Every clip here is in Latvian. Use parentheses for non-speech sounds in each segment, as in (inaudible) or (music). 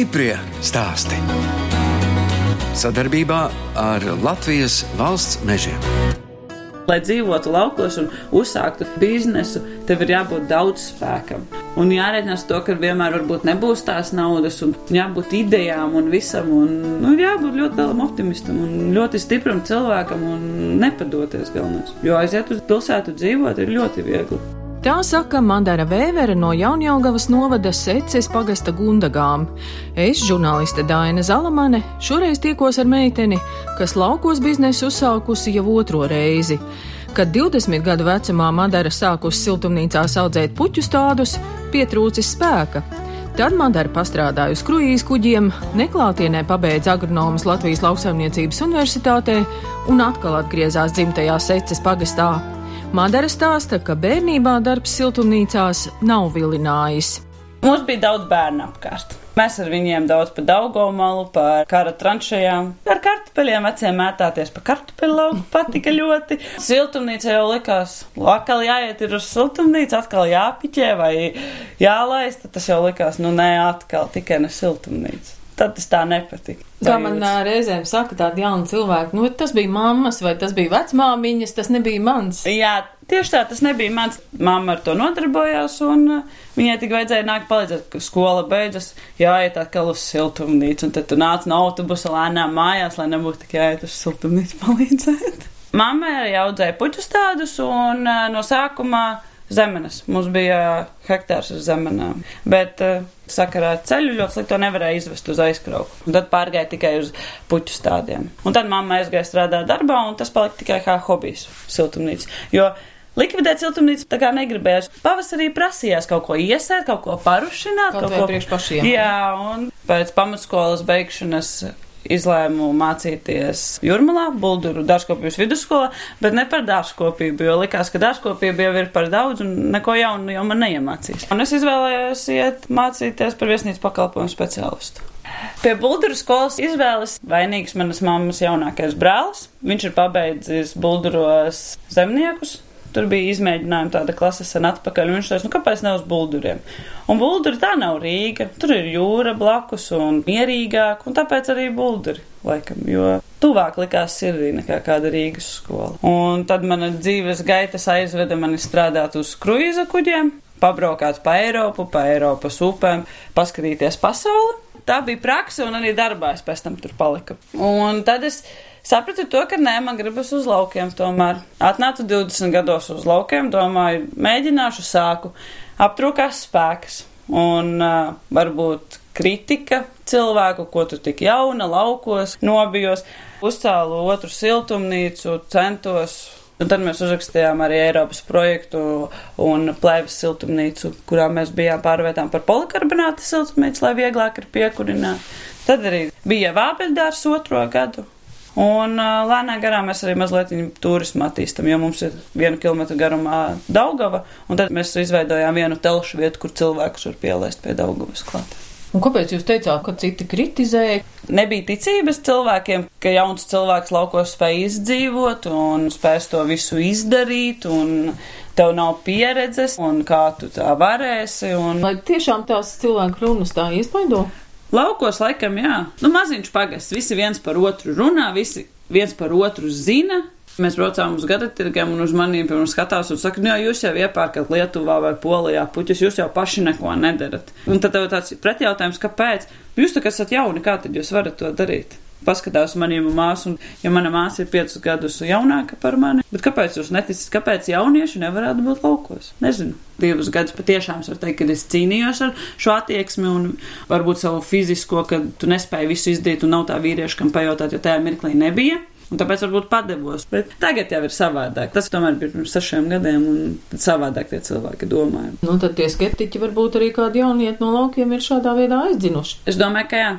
Stiprie stāsti. Sadarbībā ar Latvijas valsts mežiem. Lai dzīvotu laukos un uzsāktu biznesu, tev ir jābūt daudz spēkam. Un jārēķinās to, ka vienmēr nebūs tās naudas, un jābūt idejām un visam. Un, nu, jābūt ļoti lielam optimistam un ļoti stipram cilvēkam un nepadoties galvenais. Jo aiziet uz pilsētu dzīvot ir ļoti viegli. Tā saka Mandara Vēvere no Jaunjēlgavas novada Seces pagasta gundagām. Es, žurnāliste Dāna Zalamane, šoreiz tiekos ar meiteni, kas laukos biznesu uzsākusi jau otro reizi. Kad 20 gadu vecumā Madara sākusi siltumnīcās audzēt puķu stādus, pietrūcis spēka. Tad Madara pastrādāja uz kruīzes kuģiem, neklātienē pabeidza agronomas Latvijas lauksaimniecības universitātē un atkal atgriezās dzimtajā Seces pagastā. Madara stāsta, ka bērnībā darbs siltumnīcās nav vilinājis. Mums bija daudz bērnu apkārt. Mēs ar viņiem daudz pa daugomalu, par kara tranšajām, ar kartupeļiem veciem mētāties pa kartupeļu lauku patika ļoti. Siltumnīca jau likās, atkal jāiet ir uz siltumnīcu, atkal jāpiķē vai jālaista, tas jau likās, nu nē, atkal tikai ne siltumnīca. Tad tas tā nepatika. Kā man ā, reizēm saka tādi jauni cilvēki, nu tas bija mammas vai tas bija vecmāmiņas, tas nebija mans. Jā, tieši tā, tas nebija mans. Mamma ar to nodarbojās, un uh, viņai tikai vajadzēja nākt palīdzēt, ka skola beidzas, jāiet atkal uz siltumnīcu, un tad tu nāc no autobusa lēnām mājās, lai nebūtu tik jāiet uz siltumnīcu palīdzēt. (laughs) Mamma arī audzēja puķu stādus, un uh, no sākuma zemenes. Mums bija hektārs uz zemenēm, bet uh, sakarā ar ceļu ļoti slikti to nevarēja izvest uz aizkrauku. Un tad pārgāja tikai uz puķu stādiem. Un tad mamma aizgāja strādāt darbā, un tas palika tikai kā hobijs siltumnīca. Jo Likvidēt siltumnīcu tā kā negribējās. Pavasarī prasījās kaut ko iesēt, kaut ko parušināt. Kaut vai priekš pašiem. Jā, un pēc pamatskolas beigšanas izlēmu mācīties Jurmalā, Bulduru dārzkopības vidusskolā, bet ne par dārzkopību, jo likās, ka dārzkopība jau ir par daudz un neko jaunu jau man neiemācīs. Un es izvēlējos iet mācīties par viesnīcu pakalpojumu speciālistu. Pie Bulduru skolas izvēles vainīgs manas mammas jaunākais brālis. Viņš ir pabeidzis Bulduros zemniekus, Tur bija izmēģinājumi tāda klase sen atpakaļ, un viņš teica, nu kāpēc ne uz bulduriem? Un bulduri tā nav Rīga, tur ir jūra blakus un mierīgāk, un tāpēc arī bulduri, laikam, jo tuvāk likās sirdī nekā kāda Rīgas skola. Un tad mana dzīves gaitas aizveda mani strādāt uz kruīza kuģiem, pabraukāt pa Eiropu, pa Eiropas upēm, paskatīties pasauli. Tā bija praksa, un arī darbā es pēc tam tur paliku. Un tad es sapratu to, ka nē, man gribas uz laukiem tomēr. Atnācu 20 gados uz laukiem, domāju, mēģināšu sāku. Aptrūkās spēks un uh, varbūt kritika cilvēku, ko tu tik jauna laukos, nobijos, uzcēlu otru siltumnīcu, centos. Un tad mēs uzrakstījām arī Eiropas projektu un plēves siltumnīcu, kurā mēs bijām pārvietām par polikarbonāta siltumnīcu, lai vieglāk ir piekurināt. Tad arī bija Vābeļdārs otro gadu, Un uh, lēnām garā mēs arī mazliet turismu attīstam, jo mums ir viena kilometra garumā Daugava, un tad mēs izveidojām vienu telšu vietu, kur cilvēkus var pielaist pie Daugavas klāt. Un kāpēc jūs teicāt, ka citi kritizēja? Nebija ticības cilvēkiem, ka jauns cilvēks laukos spēj izdzīvot un spēs to visu izdarīt, un tev nav pieredzes, un kā tu tā varēsi. Un... Vai tiešām tās cilvēku runas tā iespaido? Laukos laikam, jā. Nu, maziņš pagasts, visi viens par otru runā, visi viens par otru zina. Mēs braucām uz gada tirgiem un uz maniem, piemēram, skatās un saka, nu, jā, jūs jau iepērkat Lietuvā vai Polijā puķus, jūs jau paši neko nedarat. Un tad tev tāds pretjautājums, kāpēc? Jūs tā kā esat jauni, kā tad jūs varat to darīt? Paskatās maniem māsu, ja mana māsa ir piecus gadus jaunāka par mani, bet kāpēc jūs neticat, kāpēc jaunieši nevarētu būt laukos? Nezinu. Divus gadus patiešām var teikt, ka es cīnījos ar šo attieksmi un varbūt savu fizisko, ka tu nespēji visu izdarīt un nav tā vīrieša, kam pajautāt, jo tajā mirklī nebija. Un tāpēc varbūt padevos. Bet tagad jau ir savādāk. Tas tomēr bija pirms sešiem gadiem, un savādāk tie cilvēki domāja. Nu, tad tie skeptiķi varbūt arī kādi jaunieti no laukiem ir šādā veidā aizdzinuši. Es domāju, ka jā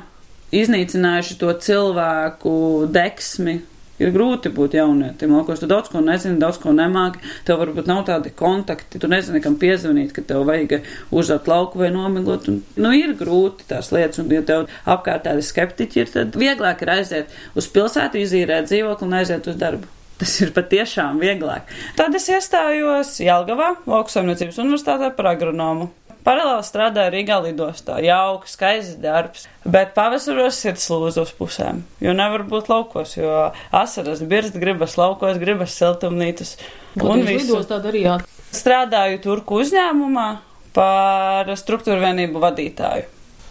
iznīcinājuši to cilvēku deksmi. Ir grūti būt jaunietim, laukos tu daudz ko nezini, daudz ko nemāki, tev varbūt nav tādi kontakti, tu nezini, kam piezvanīt, ka tev vajag uzdot lauku vai nomiglot. Un, nu, ir grūti tās lietas, un ja tev apkārt tādi skeptiķi ir, tad vieglāk ir aiziet uz pilsētu, izīrēt dzīvokli un aiziet uz darbu. Tas ir patiešām vieglāk. Tad es iestājos Jelgavā, Lauksaimniecības universitātē par agronomu. Paralēli strādāju Rīgā lidostā. Jauka, skaists darbs. Bet pavasaros ir slūza uz pusēm. Jo nevar būt laukos, jo asaras birst, gribas laukos, gribas siltumnīcas. Un viss lidostā darījāt? Strādāju turku uzņēmumā par struktūra vienību vadītāju.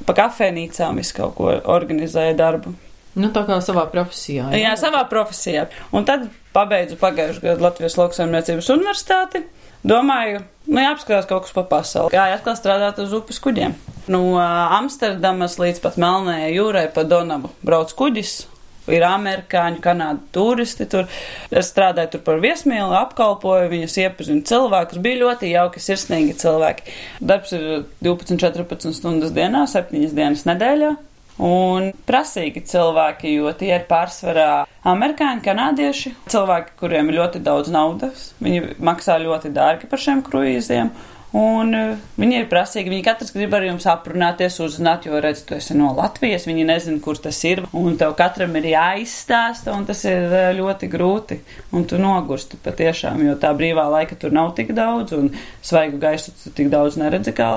Pa kafejnīcām visu kaut ko organizēja darbu. Nu, tā kā savā profesijā. Jā, jā savā profesijā. Un tad pabeidzu pagājušajā gadā Latvijas lauksaimniecības universitāti. Domāju, nu, jāapskatās kaut kas pa pasauli. Gāju atkal strādāt uz upes kuģiem. No Amsterdamas līdz pat Melnējai jūrai pa Donavu brauc kuģis. Ir amerikāņu, kanādu turisti tur. Es strādāju tur par viesmīlu, apkalpoju viņus, iepazinu cilvēkus. Bija ļoti jauki, sirsnīgi cilvēki. Darbs ir 12, 14 stundas dienā, 7 dienas nedēļā. Un prasīgi cilvēki, jo tie ir pārsvarā amerikāņi, kanādieši, cilvēki, kuriem ir ļoti daudz naudas. Viņi maksā ļoti dārgi par šiem kruīziem. Un uh, viņi ir prasīgi, viņi katrs grib ar jums aprunāties, uzzināt, jo redz, tu esi no Latvijas, viņi nezina, kur tas ir, un tev katram ir jāizstāsta, un tas ir uh, ļoti grūti, un tu nogursti patiešām, jo tā brīvā laika tur nav tik daudz, un svaigu gaisu tu tik daudz neredzi, kā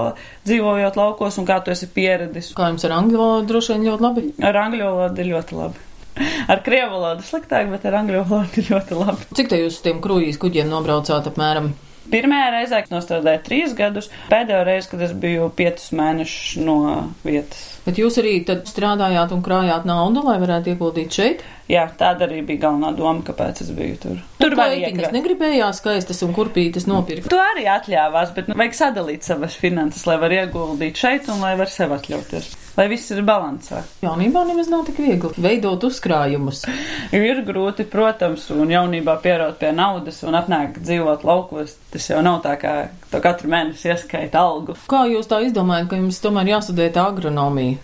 dzīvojot laukos, un kā tu esi pieredis. Kā jums ar angļu valodu droši vien ļoti labi? Ar angļu valodu ļoti labi. (laughs) Ar krievu valodu sliktāk, bet ar angļu valodu ļoti labi. Cik te jūs uz tiem kruīz kuģiem nobraucāt apmēram? Pirmajā reizē strādāju trīs gadus, pēdējo reizi, kad es biju piecus mēnešus no vietas. Bet jūs arī strādājāt un krājāt naudu, lai varētu ieguldīt šeit? Jā, tāda arī bija galvenā doma, kāpēc es biju tur. Tur var iekrāt. Es negribējās skaistas un kurpītas nopirkt. Tu arī atļāvās, bet nu, vajag sadalīt savas finanses, lai var ieguldīt šeit un lai var sev atļauties. Lai viss ir balansā. Jaunībā nemaz nav tik viegli veidot uzkrājumus. (laughs) ir grūti, protams, un jaunībā pierot pie naudas un atnāk dzīvot laukos. Tas jau nav tā, kā to katru mēnesi ieskaita algu. Kā jūs tā izdomājat, ka jums tomēr jāstudē tā agronomija?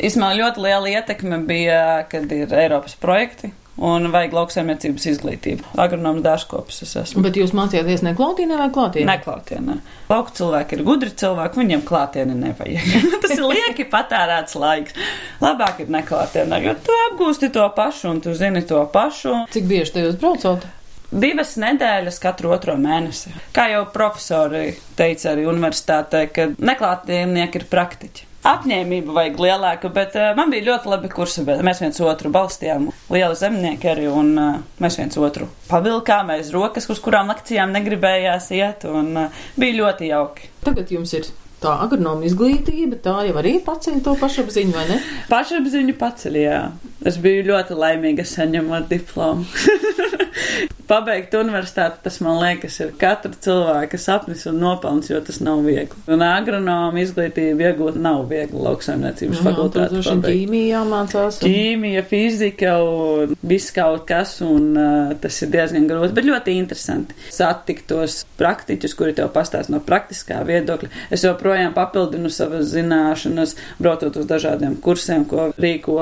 Īsumā ļoti liela ietekme bija, kad ir Eiropas projekti. Un vajag lauksaimniecības izglītību. Agronoms dārzkopis es esmu. Bet jūs mācījāties ne klātienē vai klātienē? Ne klātienē. Lauku cilvēki ir gudri cilvēki, viņiem klātienē nevajag. (laughs) Tas ir lieki patērēts laiks. Labāk ir neklātienē, jo tu apgūsti to pašu un tu zini to pašu. Cik bieži te jūs braucat? divas nedēļas katru otro mēnesi. Kā jau profesori teica arī universitātē, ka neklātienieki ir praktiķi. Apņēmība vajag lielāku, bet uh, man bija ļoti labi kursi, bet mēs viens otru balstījām. Liela zemnieki arī, un uh, mēs viens otru pavilkām aiz rokas, uz kurām lekcijām negribējās iet, un uh, bija ļoti jauki. Tagad jums ir tā agronoma izglītība, tā jau arī paceļ to pašapziņu, vai ne? Pašapziņu paceļ, jā. Es biju ļoti laimīga saņemot diplomu. (laughs) pabeigt universitāti, tas man liekas, ir katra cilvēka sapnis un nopelns, jo tas nav viegli. Un agronoma izglītība iegūt nav viegli lauksaimniecības fakultātē. Ķīmija jāmācās. Un... Ķīmija, fizika un viss kaut kas, un uh, tas ir diezgan grūti, bet ļoti interesanti. Satikt tos praktiķus, kuri tev pastāst no praktiskā viedokļa. Es joprojām papildinu savas zināšanas, braucot uz dažādiem kursiem, ko rīko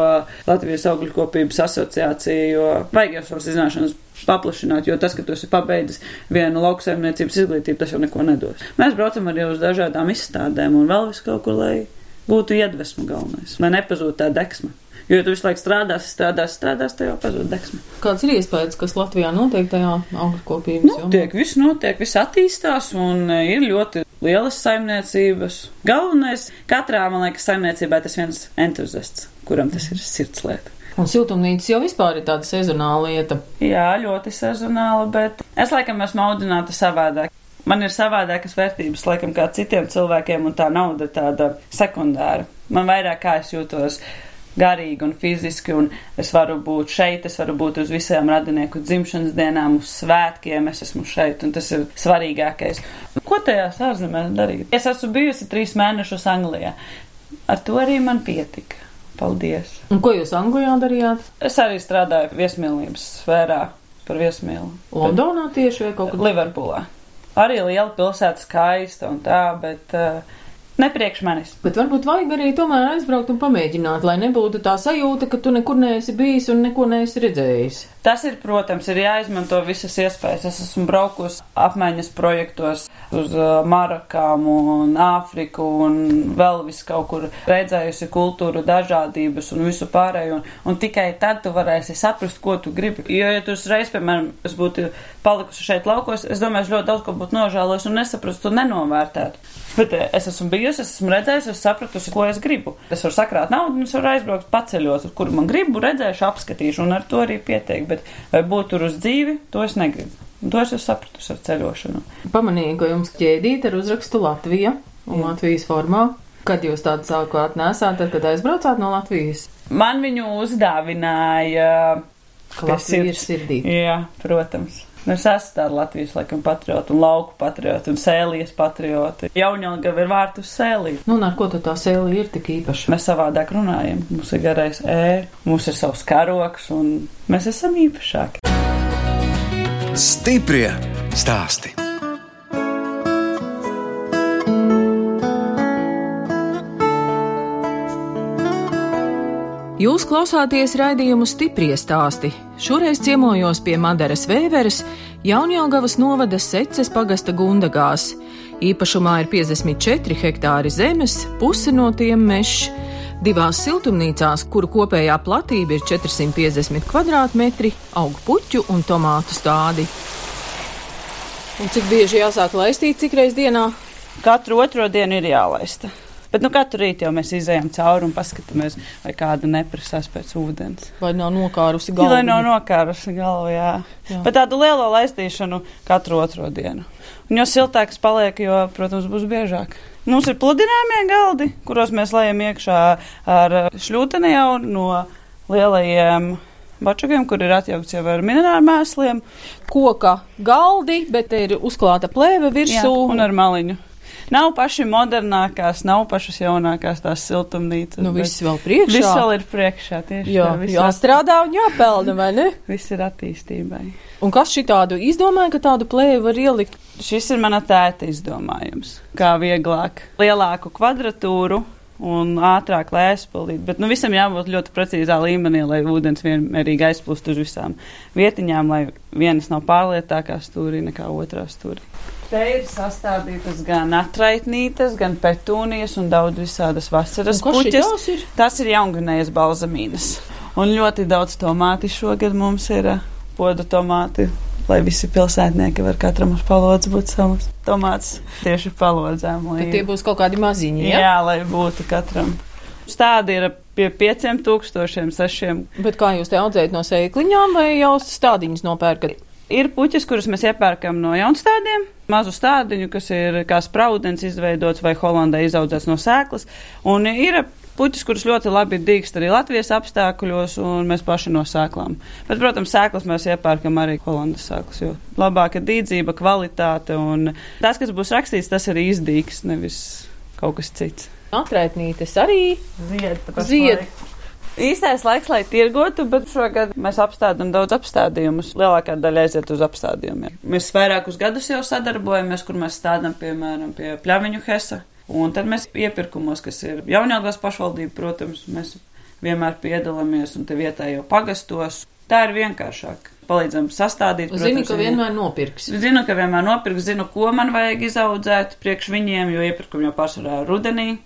Latvijas augļukopības asociācija, jo vajag jau savas zināšanas paplašināt, jo tas, ka tu esi pabeidzis vienu lauksaimniecības izglītību, tas jau neko nedos. Mēs braucam arī uz dažādām izstādēm un vēl vis kaut kur, lai būtu iedvesma galvenais, lai nepazūtu tā deksma. Jo, tu visu laiku strādāsi, strādāsi, strādāsi, tev jau pazūd deksme. Kāds ir iespējas, kas Latvijā notiek tajā augļkopības jomā? Notiek, viss notiek, viss attīstās un ir ļoti lielas saimniecības. Galvenais, katrā, man liekas, saimniecībā tas viens entuziasts, kuram tas ir sirdslieta. Un siltumnīcas jau vispār ir tāda sezonāla lieta. Jā, ļoti sezonāla, bet es laikam esmu audzināta savādāk. Man ir savādākas vērtības, laikam, kā citiem cilvēkiem, un tā nauda tāda sekundāra. Man vairāk kā es jūtos garīgi un fiziski, un es varu būt šeit, es varu būt uz visām radinieku dzimšanas dienām, uz svētkiem, es esmu šeit, un tas ir svarīgākais. Ko tajās ārzemēs darīt? Es esmu bijusi trīs mēnešus Anglijā. Ar to arī man pietika. Paldies! Un ko jūs Anglijā darījāt? Es arī strādāju viesmīlības sfērā par viesmīlu. Londonā tieši vai kaut kur? Liverpoolā. Arī liela pilsēta skaista un tā, bet uh, ne priekš manis. Bet varbūt vajag arī tomēr aizbraukt un pamēģināt, lai nebūtu tā sajūta, ka tu nekur neesi bijis un neko neesi redzējis. Tas ir, protams, ir jāizmanto visas iespējas. Es esmu braukusi apmaiņas projektos uz uh, Marakām un Āfriku un vēl vis kaut kur redzējusi kultūru dažādības un visu pārējo. Un, un tikai tad tu varēsi saprast, ko tu gribi. Jo, ja tu uzreiz, piemēram, es būtu palikusi šeit laukos, es domāju, es ļoti daudz ko būtu nožēlojis un nesaprastu nenovērtētu. Bet eh, es esmu bijusi, es esmu redzējusi, es sapratusi, ko es gribu. Es varu sakrāt naudu, un es varu aizbraukt paceļot, uz kuru man gribu, redzēšu, apskatīšu, un ar to arī pietiek. Bet vai būt tur uz dzīvi, to es negribu. Un to es esmu sapratusi ar ceļošanu. Pamanīju, ka jums ķēdīt ar uzrakstu Latvija un Jā. Latvijas formā. Kad jūs tādu sākāt nesāt, tad, kad aizbraucāt no Latvijas? Man viņu uzdāvināja. Ka Pie Latvija ir sirds. sirdī. Jā, protams. Nu, Es esmu tāda Latvijas laikam patriota un lauku patriota un sēlijas patriota. Jaunjēlgava ir vārtu uz sēliju. Nu, un ar ko tad tā sēle ir tik īpaša? Mēs savādāk runājam. Mums ir garais E, mums ir savs karoks un mēs esam īpašāki. Stiprie stāsti. Jūs klausāties raidījumu stiprie stāsti. Šoreiz ciemojos pie Madaras Vēveres, Jaunjēlgavas novada Seces pagasta Gundagās. Īpašumā ir 54 hektāri zemes, puse no tiem mežs. Divās siltumnīcās, kuru kopējā platība ir 450 km2, aug puķu un tomātu stādi. Un cik bieži jāsāk laistīt, cik reiz dienā? Katru otro dienu ir jālaista. Bet nu, katru rītu jau mēs izējām cauri un paskatāmies, vai kāda neprasās pēc ūdens. Vai nav nokārusi Jā, galva? lai nav nokārusi galvu, jā. Jā. Bet tādu lielo laistīšanu katru otro dienu. Un jo siltāks paliek, jo, protams, būs biežāk. Mums ir pludinājumie galdi, kuros mēs lejam iekšā ar šļūteni jau no lielajiem bačakiem, kur ir atjaukts jau ar minerālu mēsliem. Koka galdi, bet ir uzklāta plēve virsū. Jā, un ar maliņu. Nav paši modernākās, nav pašas jaunākās tās siltumnīcas. Nu, viss vēl priekšā. Viss vēl ir priekšā tieši Jā, tā. Jāstrādā un jāpelna, vai ne? (laughs) viss ir attīstībai. Un kas šitādu izdomāja, ka tādu plēvi var ielikt? Šis ir mana tēta izdomājums. Kā vieglāk, lielāku kvadratūru un ātrāk, lai aizpildītu. Bet nu, visam jābūt ļoti precīzā līmenī, lai ūdens vienmērīgi aizplūst uz visām vietiņām, lai vienas nav pārlietākā stūrī nekā otrā stūrī. Te ir sastādītas gan atraitnītes, gan petūnijas un daudz visādas vasaras puķes. ir? Tas ir jaungunējas balzamīnas. Un ļoti daudz tomāti šogad mums ir ā, podu tomāti, lai visi pilsētnieki var katram uz palodzes būt savs tomāts tieši palodzēm. Lai, Tad tie būs kaut kādi maziņi, ja? jā, lai būtu katram. Stādi ir pie 5000, 6. Bet kā jūs te audzējat no sēkliņām vai jau stādiņus nopērkat? Ir puķis, kurus mēs iepērkam no jaunstādiem, mazu stādiņu, kas ir kā spraudens izveidots vai Holandē izaudzēts no sēklas. Un ir puķis, kurus ļoti labi dīkst arī Latvijas apstākļos, un mēs paši no sēklām. Bet, protams, sēklas mēs iepērkam arī Holandas sēklas, jo labāka dīdzība, kvalitāte un tas, kas būs rakstīts, tas arī izdīgs, nevis kaut kas cits. Atraitnītes arī. Zied, Zied. Īstais laiks, lai tirgotu, bet šogad mēs apstādām daudz apstādījumus. Lielākā daļa aiziet uz apstādījumiem. Mēs vairākus gadus jau sadarbojamies, kur mēs stādām, piemēram, pie pļaviņu hesa. Un tad mēs iepirkumos, kas ir jaunākās pašvaldība, protams, mēs vienmēr piedalāmies un te vietā jau pagastos. Tā ir vienkāršāk. Palīdzam sastādīt. Protams, ka ir- vienmēr nopirks. Zinu, ka vienmēr nopirku, zinu, ko man vajag izaudzēt priekš viņiem, jo iepirkumu jau pārsvarā rudenī.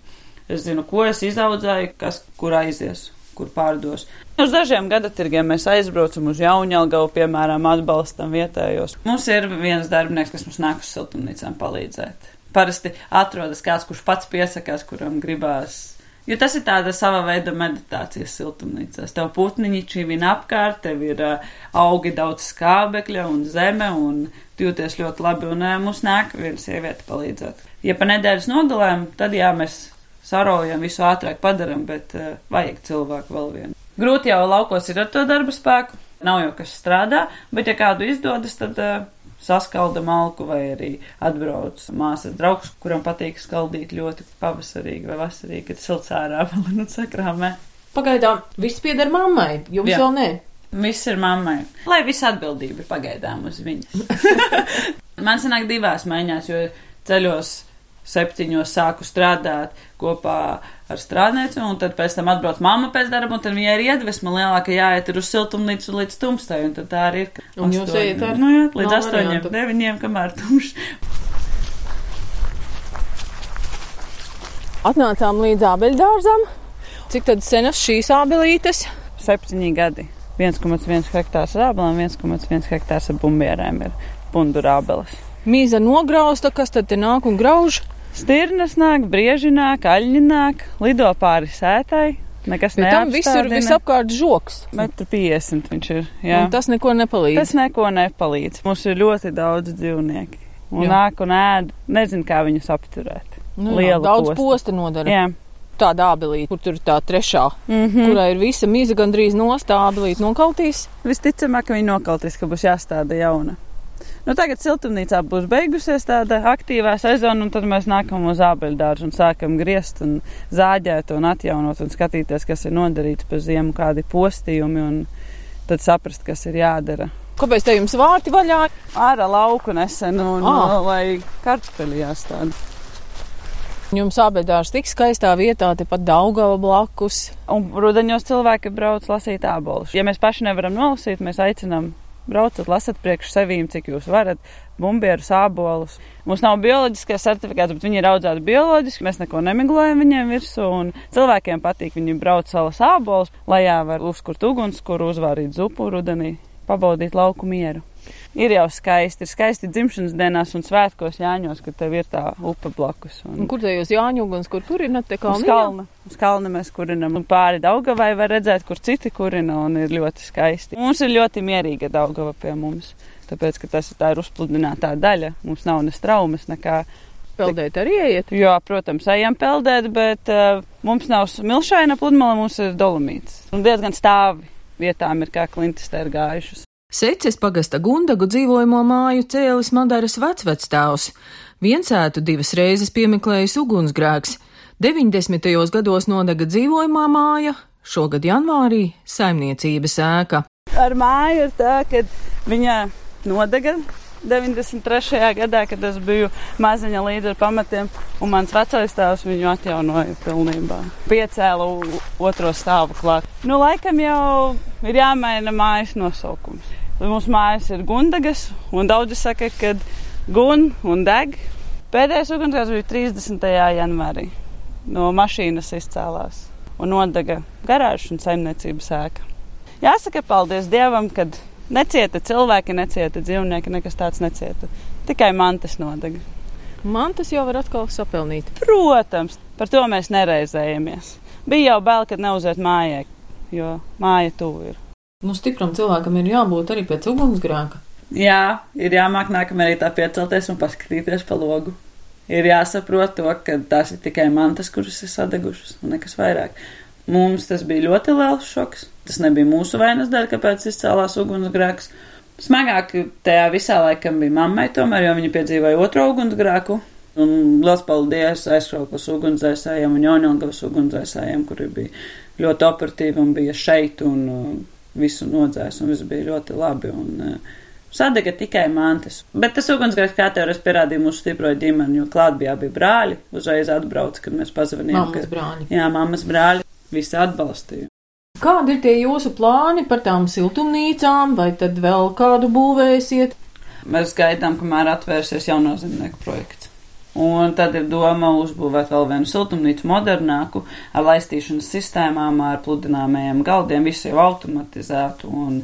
Es zinu, ko es izaudzēju, kas kur aizies, kur pārdos. Uz dažiem gadatirgiem mēs aizbraucam uz Jaunjēlgavu, piemēram, atbalstam vietējos. Mums ir viens darbinieks, kas mums nāk uz siltumnīcām palīdzēt. Parasti atrodas kāds, kurš pats piesakās, kuram gribās. Jo tas ir tāda sava veida meditācijas siltumnīcās. Tev putniņi čivina apkārt, tev ir uh, augi daudz skābekļa un zeme, un tu jūties ļoti labi, un uh, mums nāk viena sieviete palīdzēt. Ja pa nedēļas nogalēm, tad jā, mēs sarojam, visu ātrāk padaram, bet uh, vajag cilvēku vēl vienu. Grūti jau laukos ir ar to darba spēku, nav jau kas strādā, bet ja kādu izdodas, tad uh, saskalda malku vai arī atbrauc māsas draugs, kuram patīk skaldīt ļoti pavasarīgi vai vasarīgi, kad silts ārā (laughs) vēl nu sakrāmē. Pagaidām viss pieder mammai, jums Jā. vēl nē. Viss ir mammai. Lai visa atbildība ir pagaidām uz viņas. (laughs) Man sanāk divās maiņās, jo ceļos septiņos sāku strādāt kopā ar strādnieci, un tad pēc tam atbrauc mamma pēc darba, un tad viņai ir iedvesma lielāka jāiet ir uz siltumnīcu līdz tumstai, un tad tā arī ir. Un jūs ejat ar? Nu jā, līdz astoņiem, deviņiem, kamēr tumšs. Atnācām līdz ābeļdārzam. Cik tad senas šīs ābelītes? Septiņi gadi. 1,1 hektārs ar ābelēm, 1,1 hektārs ar bumbierēm ir bundurābeles. Mīza nograusta, kas tad te nāk un grauž? Stirnas nāk, brieži nāk, aļņi nāk, lido pāri sētai. Nekas Bet tam visur visapkārt žoks. Metru 50 viņš ir. Jā. Un tas neko nepalīdz. Tas neko nepalīdz. Mums ir ļoti daudz dzīvnieku. Un Jā. nāk un ēd. Nezinu, kā viņus apturēt. nu, jā, daudz posta. posta nodara. Jā. Tāda ābelīte, kur tur ir tā trešā, Mm mm. kurā ir visa mīza gandrīz nostā ābelīte nokaltīs. Visticamāk, ka viņi nokaltīs, ka būs jāstāda jauna. Nu, tagad siltumnīcā būs beigusies tāda aktīvā sezona, un tad mēs nākam uz ābeļdārzu un sākam griezt un zāģēt un atjaunot un skatīties, kas ir nodarīts pa ziemu, kādi postījumi, un tad saprast, kas ir jādara. Kāpēc te jums vārti vaļā? Ārā lauku nesen, un Ah. ah. lai kartupeļi jāstāda. Jums ābeļdārs tik skaistā vietā, tepat Daugava blakus. Un rudeņos cilvēki brauc lasīt ābolus. Ja mēs paši nevaram nolasīt, mēs aicinām braucat, lasat priekš sevīm, cik jūs varat, bumbierus, ābolus. Mums nav bioloģiskais certifikāts, bet viņi ir audzēti bioloģiski, mēs neko nemiglojam viņiem virsū, un cilvēkiem patīk, viņi brauc savas ābolus, lai jā var uzkurt uguns, kur uzvārīt zupu rudenī, pabaudīt lauku mieru. Ir jau skaisti, ir skaisti dzimšanas dienās un svētkos Jāņos, kad tev ir tā upe blakus. Un kur te jūs Jāņu uguns, kur kurinat te Uz kalniņā? kalna. Uz kalna mēs kurinam. Un pāri Daugavai var redzēt, kur citi kurina un ir ļoti skaisti. Mums ir ļoti mierīga Daugava pie mums. Tāpēc, ka tas ir tā ir uzpludinātā daļa. Mums nav ne straumes, nekā. Peldēt arī iet. Jo, protams, ejam peldēt, bet uh, mums nav s- milšaina pludmale, mums ir dolomīts. Un diezgan stāvi vietām ir kā klintis te ir gājušas. Seces pagasta Gundagu dzīvojamo māju cēlis Madaras vecvectēvs. Viensētu divas reizes piemeklējis ugunsgrēks. 90. gados nodega dzīvojamā māja, šogad janvārī saimniecības ēka. Ar māju ir tā, ka viņa nodega 93. gadā, kad es biju maziņa līdz ar pamatiem, un mans vecais tēvs viņu atjaunoja pilnībā. Piecēla otro stāvu klāt. Nu, laikam jau ir jāmaina mājas nosaukums. Mums mājas ir gundagas, un daudzi saka, ka gun un deg. Pēdējais ugunsgrēks bija 30. janvārī. No mašīnas izcēlās un nodega garāžas un saimniecības ēka. Jāsaka, paldies Dievam, kad necieta cilvēki, necieta dzīvnieki, nekas tāds necieta. Tikai mantas nodega. Man tas jau var atkal sapelnīt. Protams, par to mēs nereizējamies. Bija jau bail, kad neuziet mājai, jo māja tuvu ir. Nu, stipram cilvēkam ir jābūt arī pēc ugunsgrēka. Jā, ir jāmāk nākamajā rītā piecelties un paskatīties pa logu. Ir jāsaprot to, ka tās ir tikai mantas, kuras ir sadegušas, un nekas vairāk. Mums tas bija ļoti liels šoks. Tas nebija mūsu vainas dēļ, kāpēc izcēlās ugunsgrēks. Smagāk tajā visā laikam bija mammai, tomēr, jo viņa piedzīvoja otro ugunsgrēku. Un liels paldies aizkrauklas ugunsdzēsējiem un jaunilgavas ugunsdzēsējiem, kuri bija ļoti operatīvi un bija šeit un visu nodzēs, un viss bija ļoti labi. Un, uh, Sadega tikai mantas. Bet tas ugunsgrēks, kā tev es pierādīju, mūsu stipro ģimeni, jo klāt bija abi brāļi. Uzreiz atbrauca, kad mēs pazvanījām. Mammas ka- brāļi. Jā, mammas brāļi. Visi atbalstīja. Kādi ir tie jūsu plāni par tām siltumnīcām, vai tad vēl kādu būvēsiet? Mēs gaidām, kamēr atvērsies jauno zemnieku projekts. Un tad ir doma uzbūvēt vēl vienu siltumnīcu modernāku, ar laistīšanas sistēmām, ar pludināmajiem galdiem, visu jau automatizētu un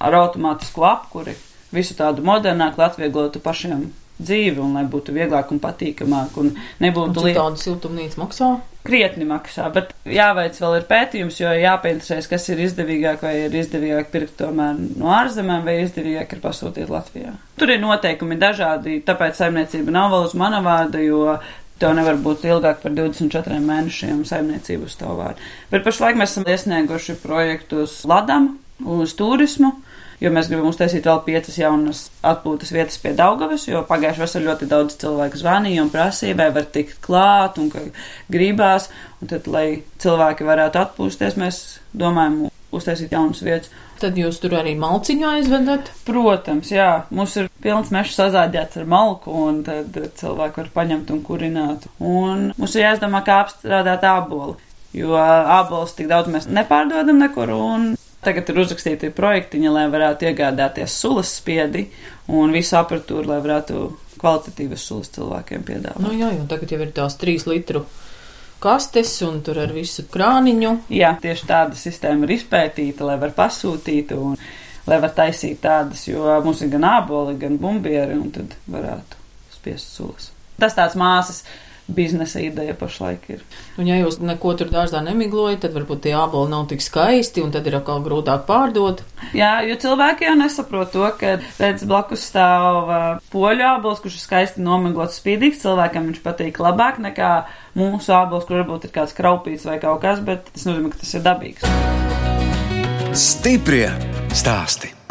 ar automātisku apkuri. Visu tādu modernāku, lai atvieglotu pašiem dzīvi un lai būtu vieglāk un patīkamāk un Un nebūtu cik lieta tāda siltumnīca maksā? krietni maksā, bet jāveic vēl ir pētījums, jo jāpieinteresēs, kas ir izdevīgāk, vai ir izdevīgāk pirkt tomēr no ārzemēm, vai izdevīgāk ir pasūtīt Latvijā. Tur ir noteikumi dažādi, tāpēc saimniecība nav vēl uz mana vārda, jo tev nevar būt ilgāk par 24 mēnešiem saimniecību uz tavu vārdu. Bet pašlaik mēs esam iesnieguši projektus Ladam uz turismu. Jo mēs gribam uztaisīt vēl piecas jaunas atpūtas vietas pie Daugavas, jo pagājušajā vasarā ļoti daudz cilvēku zvanīja un prasīja, vai var tikt klāt un ka gribās. Un tad, lai cilvēki varētu atpūsties, mēs domājam uztaisīt jaunas vietas. Tad jūs tur arī malciņu aizvedat? Protams, jā, mums ir pilns mežs sazāģēts ar malku, un tad cilvēki var paņemt un kurināt. Un mums ir jāizdomā, kā apstrādāt ābolu, jo ābolus tik daudz mēs nepārdodam nekur, un tagad ir uzrakstīti projektiņi, lai varētu iegādāties sulas spiedi un visu apatūru, lai varētu kvalitatīvas sulas cilvēkiem piedāvāt. Nu jā, jo tagad jau ir tās trīs litru kastes un tur ar visu krāniņu. Jā, tieši tāda sistēma ir izpētīta, lai var pasūtīt un lai var taisīt tādas, jo mums ir gan āboli, gan bumbieri, un tad varētu spiest sulas. Tas tāds māsas biznesa ideja pašlaik ir. Un ja jūs neko tur dārzā nemiglojat, tad varbūt tie āboli nav tik skaisti, un tad ir atkal grūtāk pārdot. Jā, jo cilvēki jau nesaprot to, ka redz blakus stāv poļu ābols, kurš ir skaisti nomiglots spīdīgs, cilvēkam viņš patīk labāk nekā mūsu ābols, kur varbūt ir kāds kraupīts vai kaut kas, bet tas nozīmē, ka tas ir dabīgs. Stiprie stāsti.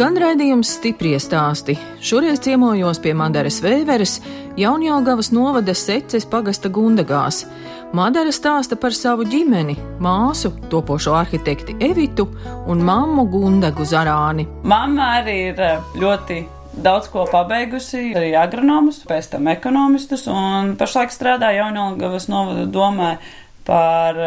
Skan raidījums stiprie stāsti. Šoreiz ciemojos pie Madaras Vēveres, Jaunjāgavas novada seces pagasta Gundagās. Madara stāsta par savu ģimeni, māsu, topošo arhitekti Evitu un mammu Gundagu Zarāni. Mamma arī ir ļoti daudz ko pabeigusi, arī agronomus, pēc tam ekonomistus, un pašlaik strādā Jaunjāgavas novada domē par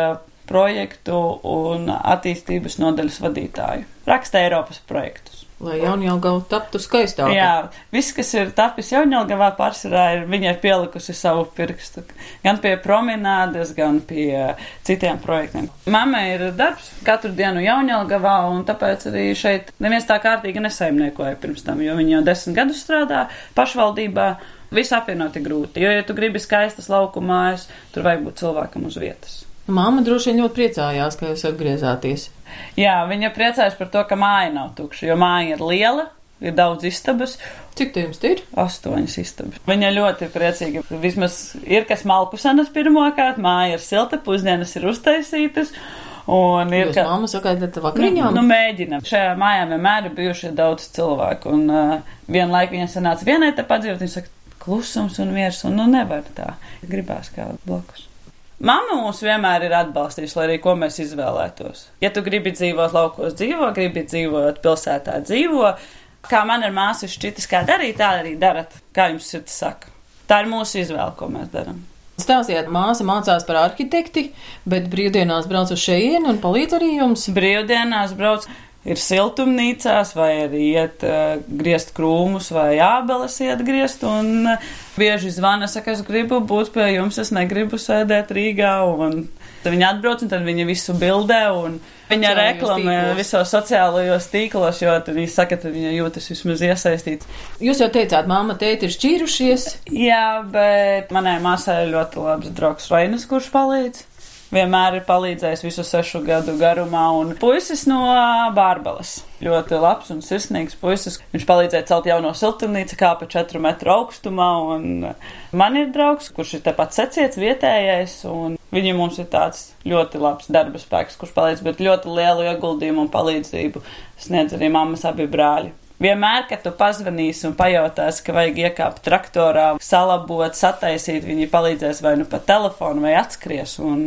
projektu un attīstības nodaļas vadītāju. Raksta Eiropas projektus. Lai Jaunjēlgava taptu skaistāka. Jā, viss, kas ir tapis Jaunjēlgavā, pārsvarā ir viņa ir pielikusi savu pirkstu. Gan pie promenādes, gan pie citiem projektiem. Mama ir darbs katru dienu Jaunjēlgavā, un tāpēc arī šeit neviens tā kārtīgi nesaimniekoja pirms tam, jo viņa jau desmit gadus strādā pašvaldībā. Visu apvienot ir grūti, jo, ja tu gribi skaistas laukumājas, tur vajag būt cilvēkam uz vietas. Māma droši vien ļoti priecājās, ka jūs atgriezāties. Jā, viņa priecājas par to, ka māja nav tukša, jo māja ir liela, ir daudz istabas. Cik tie jums ir? Astoņas istabas. Viņa ļoti priecīga. Vismaz ir kas malku sanas pirmkārt, māja ir silta, pusdienas ir uztaisītas. Un ir Jūs, ka mamma sagaidāt vakariņām? Nu, nu mēģinam. Šajā mājā vienmēr ir bijuši daudz cilvēku. Un uh, vienlaiku viņa sanāca vienai te padzīvot, viņa saka, klusums un miers, un nu nevar tā. Gribās kā blakus. Mamma mūs vienmēr ir atbalstījusi, lai arī ko mēs izvēlētos. Ja tu gribi dzīvot laukos, dzīvo, gribi dzīvot pilsētā, dzīvo. Kā man ir māsa šķitis, kā darīt, tā arī darat, kā jums sirds saka. Tā ir mūsu izvēle, ko mēs darām. Stāstiet, māsa mācās par arhitekti, bet brīvdienās brauc uz šejienu un palīdz arī jums. Brīvdienās brauc ir siltumnīcās, vai arī iet uh, griezt krūmus, vai ābeles iet griezt. Un uh, bieži zvana, saka, es gribu būt pie jums, es negribu sēdēt Rīgā. Un tad viņi atbrauc, un tad viņi visu bildē, un viņa reklamē visos sociālajos tīklos, jo tad viņi saka, ka viņa jūtas vismaz iesaistīta. Jūs jau teicāt, māma, tēti ir šķīrušies? Jā, bet manai māsai ir ļoti labs draugs Rainas, kurš palīdz vienmēr ir palīdzējis visu sešu gadu garumā. Un puisis no Bārbeles. Ļoti labs un sirsnīgs puisis. Viņš palīdzēja celt jauno siltumnīcu, kāpa 4 metru augstumā. Un man ir draugs, kurš ir tepat seciets vietējais. Viņam mums ir tāds ļoti labs darba spēks, kurš palīdz, bet ļoti lielu ieguldījumu un palīdzību sniedz arī mammas abi brāļi. Vienmēr, kad tu pazvanīsi un pajautāsi, ka vajag iekāpt traktorā, salabot, sataisīt, viņi palīdzēs vai nu pa telefonu vai atskries. Un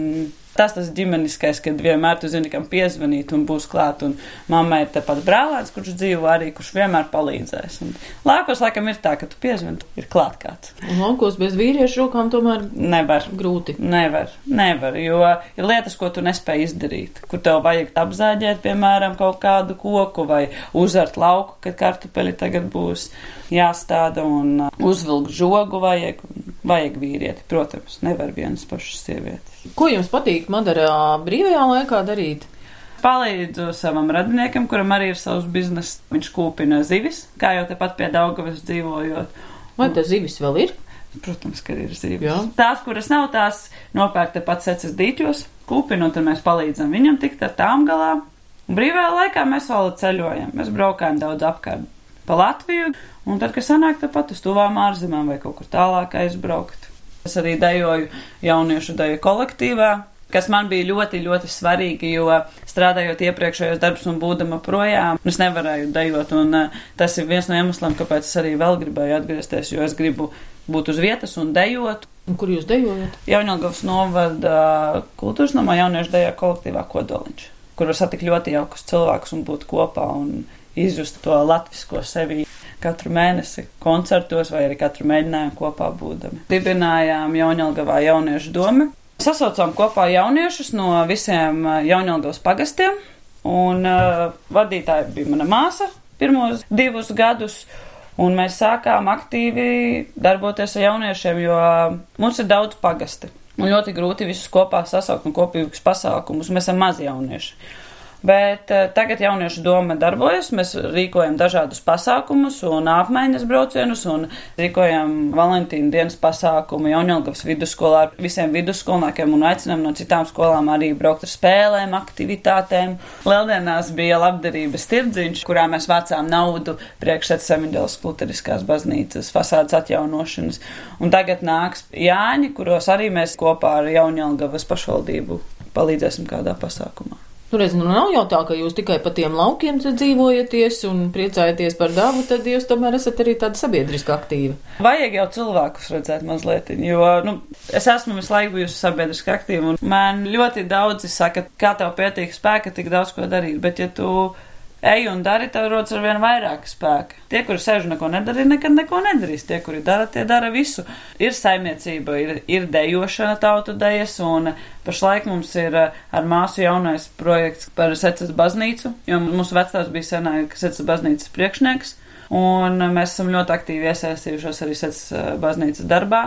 Tas tas ģimeniskais, kad vienmēr tu zini, kam piezvanīt un būs klāt. Un mammai ir tepat brālēns, kurš dzīvo arī, kurš vienmēr palīdzēs. Un laukos laikam ir tā, ka tu piezvani, ir klāt kāds. Un laukos bez vīriešu rokām tomēr nevar. Grūti. Nevar, nevar, jo ir lietas, ko tu nespēj izdarīt, kur tev vajag apzāģēt, piemēram, kaut kādu koku vai uzart lauku, kad kartupeļi tagad būs jāstāda un uh, uzvilkt žogu vajag. Vajag vīrieti, protams, nevar vienas pašas sievietes. Ko jums patīk Madarā brīvajā laikā darīt? Palīdzu savam radiniekam, kuram arī ir savs bizness. Viņš kūpina zivis, kā jau tepat pie Daugavas dzīvojot. Vai tas zivis vēl ir? Protams, ka ir zivis. Jā. Tās, kuras nav, tās nopērk tepat secas dīķos, kūpina, un tad mēs palīdzam viņam tikt ar tām galā. Brīvajā laikā mēs vēl ceļojam. Mēs braukājam daudz apkārt pa Latviju, un tad, kad sanāk tepat uz tuvām ārzemēm vai kaut kur tālāk aizbraukt. Es arī dejoju jauniešu deju kolektīvā, kas man bija ļoti, ļoti svarīgi, jo strādājot iepriekšējos darbus un būdama projām, es nevarēju dejot, un uh, tas ir viens no iemesliem, kāpēc es arī vēl gribēju atgriezties, jo es gribu būt uz vietas un dejot. Un kur jūs dejojat? Jaunjēlgavas novada kultūras namā jauniešu dejā kolektīvā kodoliņš, kur var satikt ļoti jaukus cilvēkus un būt kopā un izjust to latvisko sevi katru mēnesi koncertos vai arī katru mēģinājumu kopā būdami. Dibinājām Jaunjēlgavā jauniešu domu. Sasaucām kopā jauniešus no visiem Jaunjēlgavas pagastiem, un uh, vadītāja bija mana māsa pirmos divus gadus. Un mēs sākām aktīvi darboties ar jauniešiem, jo mums ir daudz pagasti. Un ļoti grūti visus kopā sasaukt un kopīgus pasākumus. Mēs esam mazi jaunieši. Bet uh, tagad jauniešu doma darbojas. Mēs rīkojam dažādus pasākumus un apmaiņas braucienus un rīkojam Valentīna dienas pasākumu Jaunjēlgavas vidusskolā ar visiem vidusskolniekiem un aicinām no citām skolām arī braukt ar spēlēm, aktivitātēm. Lieldienās bija labdarības tirdziņš, kurā mēs vācām naudu priekšsēd Semidēlas Luteriskās baznīcas fasādes atjaunošanas. Un tagad nāks Jāņi, kuros arī mēs kopā ar Jaunjēlgavas pašvaldību palīdzēsim kādā pasākumā. Nu, redz, nu nav jau tā, ka jūs tikai pa tiem laukiem dzīvojaties un priecājaties par dabu, tad jūs tomēr esat arī tāda sabiedriski aktīva. Vajag jau cilvēkus redzēt mazliet, jo, nu, es esmu visu laiku bijusi sabiedriski aktīva, un man ļoti daudzi saka, kā tev pietiek spēka tik daudz ko darīt, bet ja tu ej un dari, tev rodas ar vien vairāk spēka. Tie, kuri sēž un neko nedara, nekad neko nedarīs. Tie, kuri dara, tie dara visu. Ir saimniecība, ir, ir dejošana tautu dejas, un pašlaik mums ir eh, ar māsu jaunais projekts par secas baznīcu, jo mūsu vecās bija senā, ka secas baznīcas priekšnieks, un mēs esam ļoti aktīvi iesaistījušos arī secas eh, baznīcas darbā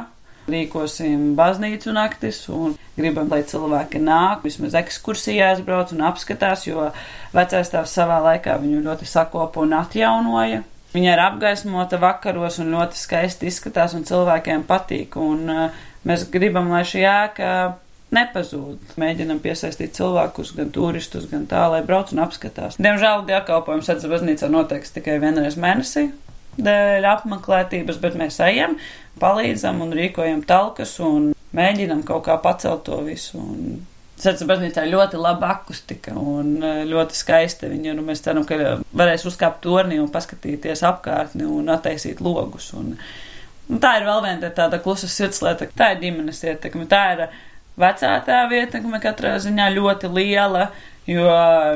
rīkosim baznīcu naktis un gribam, lai cilvēki nāk, vismaz ekskursijās brauc un apskatās, jo vecais tēvs savā laikā viņu ļoti sakopa un atjaunoja. Viņa ir apgaismota vakaros un ļoti skaisti izskatās un cilvēkiem patīk. Un uh, mēs gribam, lai šī ēka nepazūd. Mēģinam piesaistīt cilvēkus, gan turistus, gan tā, lai brauc un apskatās. Diemžēl dievkalpojums Sēdzas baznīcā notiek tikai vienreiz mēnesī dēļ apmeklētības, bet mēs ejam, palīdzam un rīkojam talkas un mēģinam kaut kā pacelt to visu. Un Sēdzas baznīcā ļoti laba akustika un e, ļoti skaista viņa. Nu, mēs ceram, ka varēs uzkāpt tornī un paskatīties apkārtni un attaisīt logus. Un, un tā ir vēl viena tāda klusa sirdslieta. Tā ir ģimenes ietekme. Tā ir vecā tēva ietekme katrā ziņā ļoti liela jo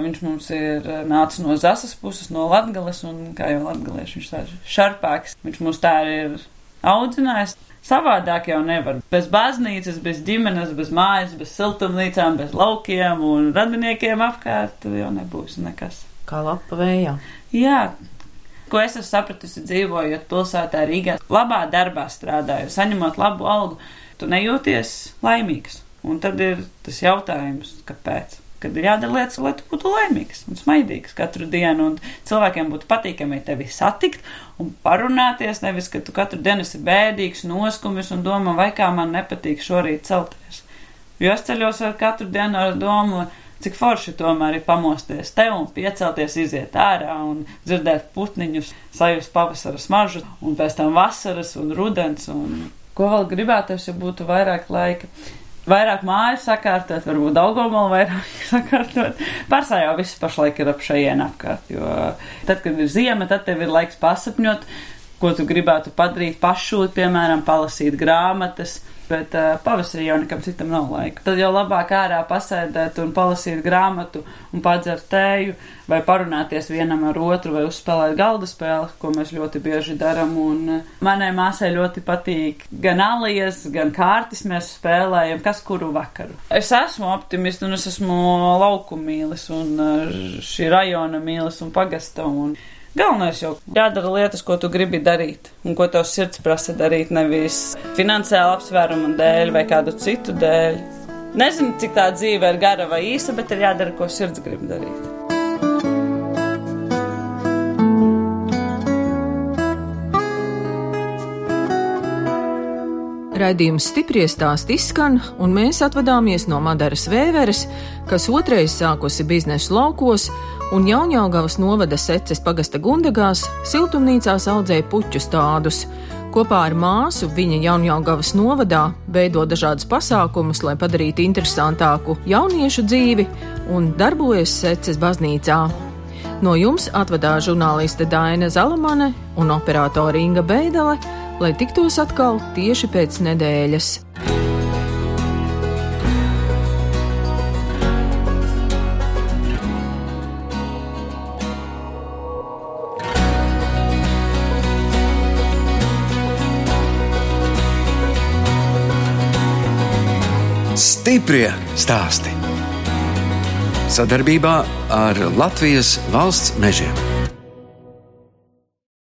viņš mums ir nācis no Zasas puses, no Latgales, un kā jau latgalieši viņš tāds šarpāks, viņš mums tā ir audzinājis. Savādāk jau nevar. Bez baznīcas, bez ģimenes, bez mājas, bez siltumnīcām, bez laukiem un radiniekiem apkārt jau nebūs nekas. Kā lapa vējā. Jā, ko es esmu sapratusi dzīvojot pilsētā Rīgā, labā darbā strādājot, saņemot labu algu, tu nejūties laimīgs. Un tad ir tas jautājums, kāpēc? Kad ir jādara lietas, lai tu būtu laimīgs un smaidīgs katru dienu, un cilvēkiem būtu patīkami tevi satikt un parunāties, nevis, ka tu katru dienu esi bēdīgs, noskumis un domā, vai kā man nepatīk šorīt celties. Jo es ceļos ar katru dienu ar domu, cik forši tomēr ir pamosties te un piecelties, iziet ārā un dzirdēt putniņus, sajust pavasara smaržu, un pēc tam vasaras un rudens, un ko vēl gribētos, ja būtu vairāk laika vairāk māju sakārtot, varbūt Daugomolu vairāk (laughs) sakārtot. Pārsā jau viss pašlaik ir ap šajien apkārt, jo tad, kad ir ziema, tad tev ir laiks pasapņot, ko tu gribētu padarīt, pašūt, piemēram, palasīt grāmatas bet uh, pavasarī jau nekam citam nav laika. Tad jau labāk ārā pasēdēt un palasīt grāmatu un padzert tēju vai parunāties vienam ar otru vai uzspēlēt galda spēli, ko mēs ļoti bieži daram. Un uh, manai māsai ļoti patīk gan alijas, gan kārtis mēs spēlējam, kas kuru vakaru. Es esmu optimists un es esmu lauku mīlis un uh, šī rajona mīlis un pagasta. Un, Galvenais jau jādara lietas, ko tu gribi darīt, un ko tavs sirds prasa darīt, nevis finansiāli apsvērumu dēļ vai kādu citu dēļ. Nezinu, cik tā dzīve ir gara vai īsa, bet ir jādara, ko sirds grib darīt. Raidījums stipri stāst izskan, un mēs atvadāmies no Madaras Vēveres, kas otrais sākusi biznesu laukos un Jaunjāgavas novada seces pagasta gundagās siltumnīcās audzēja puķu stādus. Kopā ar māsu viņa Jaunjāgavas novadā veido dažādus pasākumus, lai padarītu interesantāku jauniešu dzīvi un darbojas seces baznīcā. No jums atvadā žurnāliste Daina Zalamane un operātore Inga Beidele lai tiktos atkal tieši pēc nedēļas. Stiprie stāsti. Sadarbībā ar Latvijas valsts mežiem.